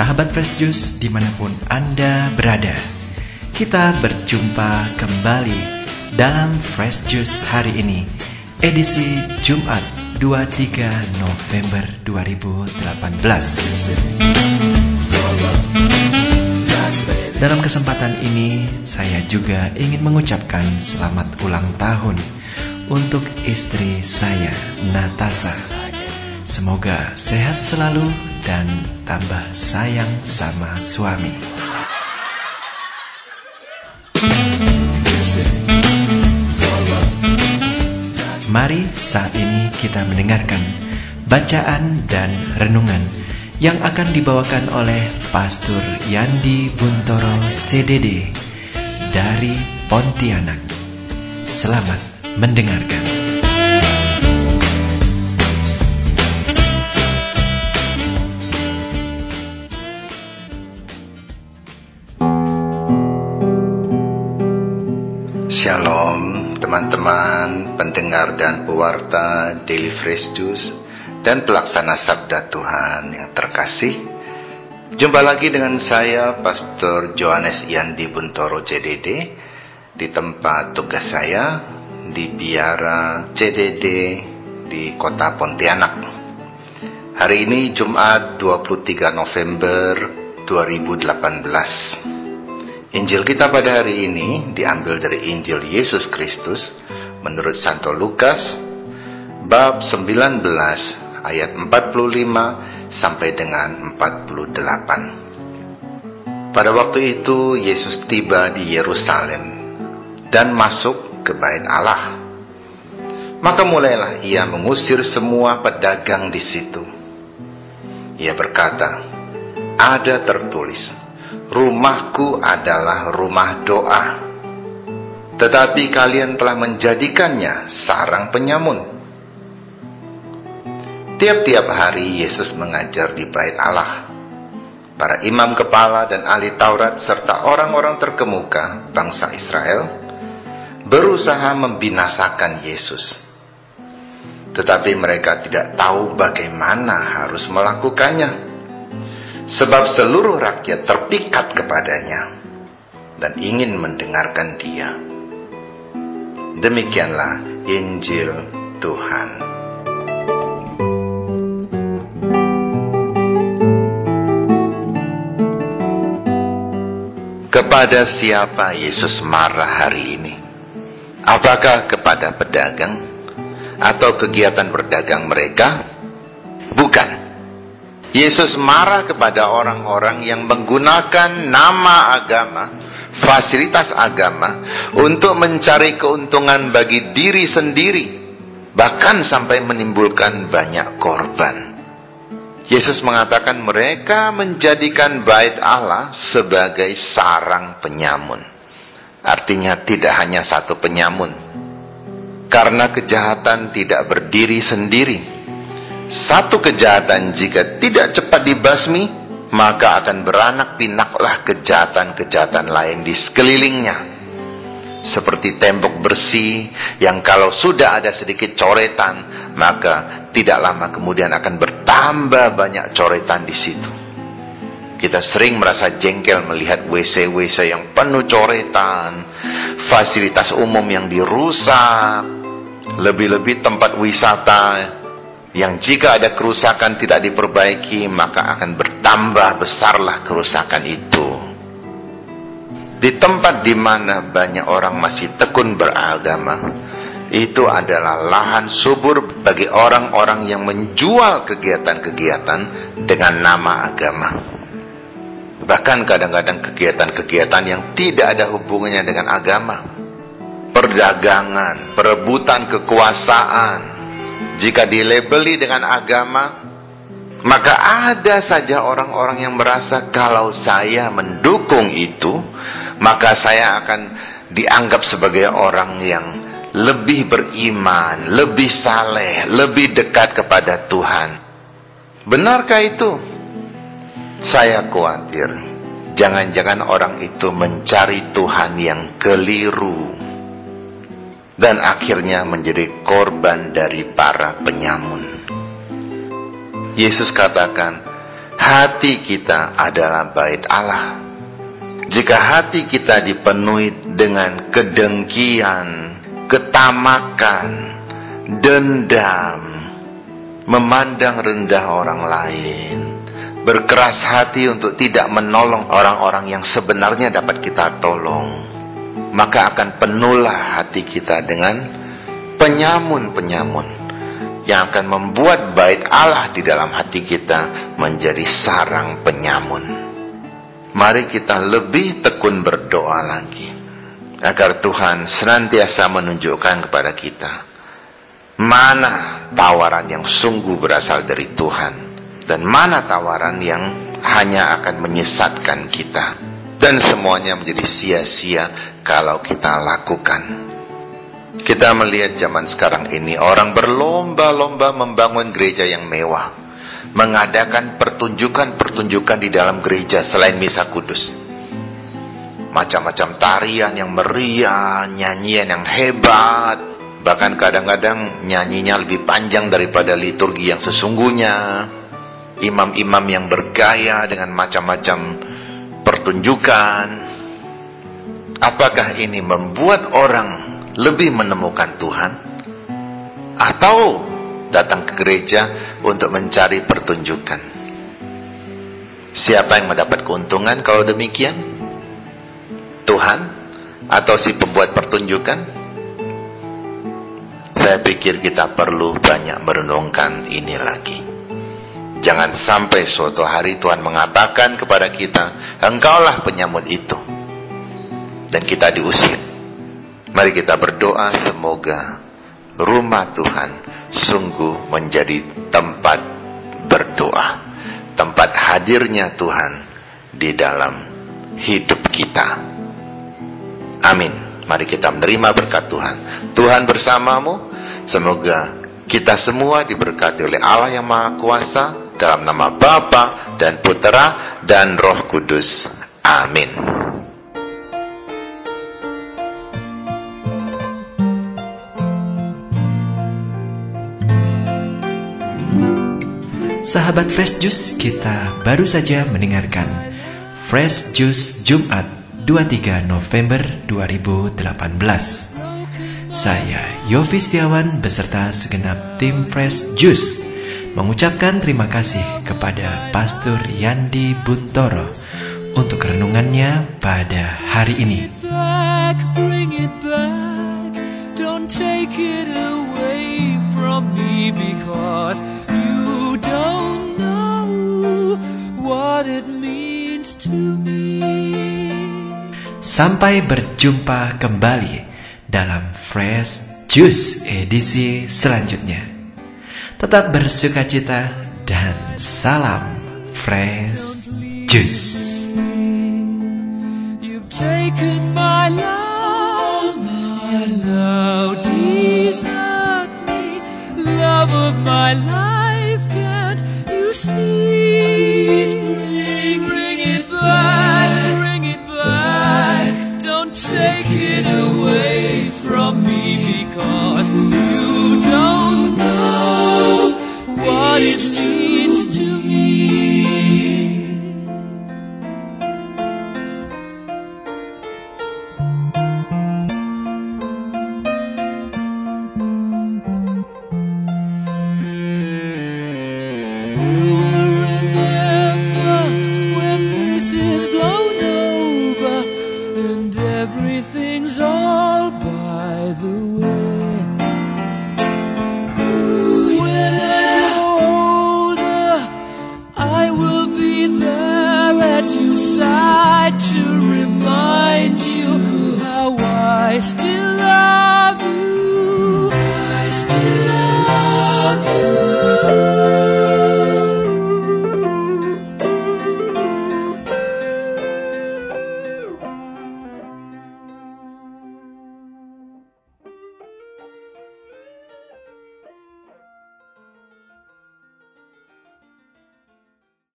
Sahabat Fresh Juice di mana pun Anda berada. Kita berjumpa kembali dalam Fresh Juice hari ini Edisi Jumat 23 November 2018 Dalam kesempatan ini saya juga ingin mengucapkan selamat ulang tahun Untuk istri saya Natasha Semoga sehat selalu dan tambah sayang sama suami. Mari saat ini kita mendengarkan bacaan dan renungan yang akan dibawakan oleh Pastor Yandi Buntoro CDD dari Pontianak. Selamat mendengarkan. Shalom teman-teman pendengar dan pewarta Daily Fresh Juice dan pelaksana Sabda Tuhan yang terkasih. Jumpa lagi dengan saya Pastor Johannes Yandi Buntoro CDD di tempat tugas saya di Biara CDD di kota Pontianak. Hari ini Jumat 23 November 2018 Injil kita pada hari ini diambil dari Injil Yesus Kristus menurut Santo Lukas bab 19 ayat 45 sampai dengan 48. Pada waktu itu Yesus tiba di Yerusalem dan masuk ke bait Allah. Maka mulailah ia mengusir semua pedagang di situ. Ia berkata, "Ada tertulis: rumahku adalah rumah doa. Tetapi kalian telah menjadikannya sarang penyamun. Tiap-tiap hari Yesus mengajar di bait Allah. Para imam kepala dan ahli Taurat serta orang-orang terkemuka bangsa Israel berusaha membinasakan Yesus. Tetapi mereka tidak tahu bagaimana harus melakukannya sebab seluruh rakyat terpikat kepadanya dan ingin mendengarkan dia. Demikianlah Injil Tuhan. Kepada siapa Yesus marah hari ini? Apakah kepada pedagang atau kegiatan berdagang mereka? Bukan Yesus marah kepada orang-orang yang menggunakan nama agama, fasilitas agama, untuk mencari keuntungan bagi diri sendiri, bahkan sampai menimbulkan banyak korban. Yesus mengatakan mereka menjadikan bait Allah sebagai sarang penyamun. Artinya tidak hanya satu penyamun. Karena kejahatan tidak berdiri sendiri satu kejahatan jika tidak cepat dibasmi, maka akan beranak pinaklah kejahatan-kejahatan lain di sekelilingnya. Seperti tembok bersih yang kalau sudah ada sedikit coretan, maka tidak lama kemudian akan bertambah banyak coretan di situ. Kita sering merasa jengkel melihat WC-WC yang penuh coretan, fasilitas umum yang dirusak, lebih-lebih tempat wisata yang jika ada kerusakan tidak diperbaiki maka akan bertambah besarlah kerusakan itu. Di tempat di mana banyak orang masih tekun beragama, itu adalah lahan subur bagi orang-orang yang menjual kegiatan-kegiatan dengan nama agama. Bahkan kadang-kadang kegiatan-kegiatan yang tidak ada hubungannya dengan agama. Perdagangan, perebutan kekuasaan, jika dilabeli dengan agama, maka ada saja orang-orang yang merasa kalau saya mendukung itu, maka saya akan dianggap sebagai orang yang lebih beriman, lebih saleh, lebih dekat kepada Tuhan. Benarkah itu? Saya khawatir. Jangan-jangan orang itu mencari Tuhan yang keliru dan akhirnya menjadi korban dari para penyamun. Yesus katakan, Hati kita adalah bait Allah. Jika hati kita dipenuhi dengan kedengkian, ketamakan, dendam, memandang rendah orang lain, berkeras hati untuk tidak menolong orang-orang yang sebenarnya dapat kita tolong, maka akan penuhlah hati kita dengan penyamun-penyamun yang akan membuat bait Allah di dalam hati kita menjadi sarang penyamun. Mari kita lebih tekun berdoa lagi agar Tuhan senantiasa menunjukkan kepada kita mana tawaran yang sungguh berasal dari Tuhan dan mana tawaran yang hanya akan menyesatkan kita dan semuanya menjadi sia-sia kalau kita lakukan. Kita melihat zaman sekarang ini orang berlomba-lomba membangun gereja yang mewah, mengadakan pertunjukan-pertunjukan di dalam gereja selain misa kudus. Macam-macam tarian yang meriah, nyanyian yang hebat, bahkan kadang-kadang nyanyinya lebih panjang daripada liturgi yang sesungguhnya. Imam-imam yang bergaya dengan macam-macam pertunjukan. Apakah ini membuat orang lebih menemukan Tuhan atau datang ke gereja untuk mencari pertunjukan. Siapa yang mendapat keuntungan kalau demikian? Tuhan atau si pembuat pertunjukan? Saya pikir kita perlu banyak merenungkan ini lagi. Jangan sampai suatu hari Tuhan mengatakan kepada kita, engkaulah penyambut itu. Dan kita diusir. Mari kita berdoa semoga rumah Tuhan sungguh menjadi tempat berdoa, tempat hadirnya Tuhan di dalam hidup kita. Amin. Mari kita menerima berkat Tuhan. Tuhan bersamamu. Semoga kita semua diberkati oleh Allah yang Maha Kuasa dalam nama Bapa dan Putera dan Roh Kudus. Amin. Sahabat Fresh Juice, kita baru saja mendengarkan Fresh Juice Jumat 23 November 2018. Saya Yofi Setiawan beserta segenap tim Fresh Juice mengucapkan terima kasih kepada Pastor Yandi Buntoro untuk renungannya pada hari ini. Sampai berjumpa kembali dalam Fresh Juice edisi selanjutnya. Tetap bersuka cita dan salam Fresh Juice. Taken my love, my love, desert me, love of my life. Please bring,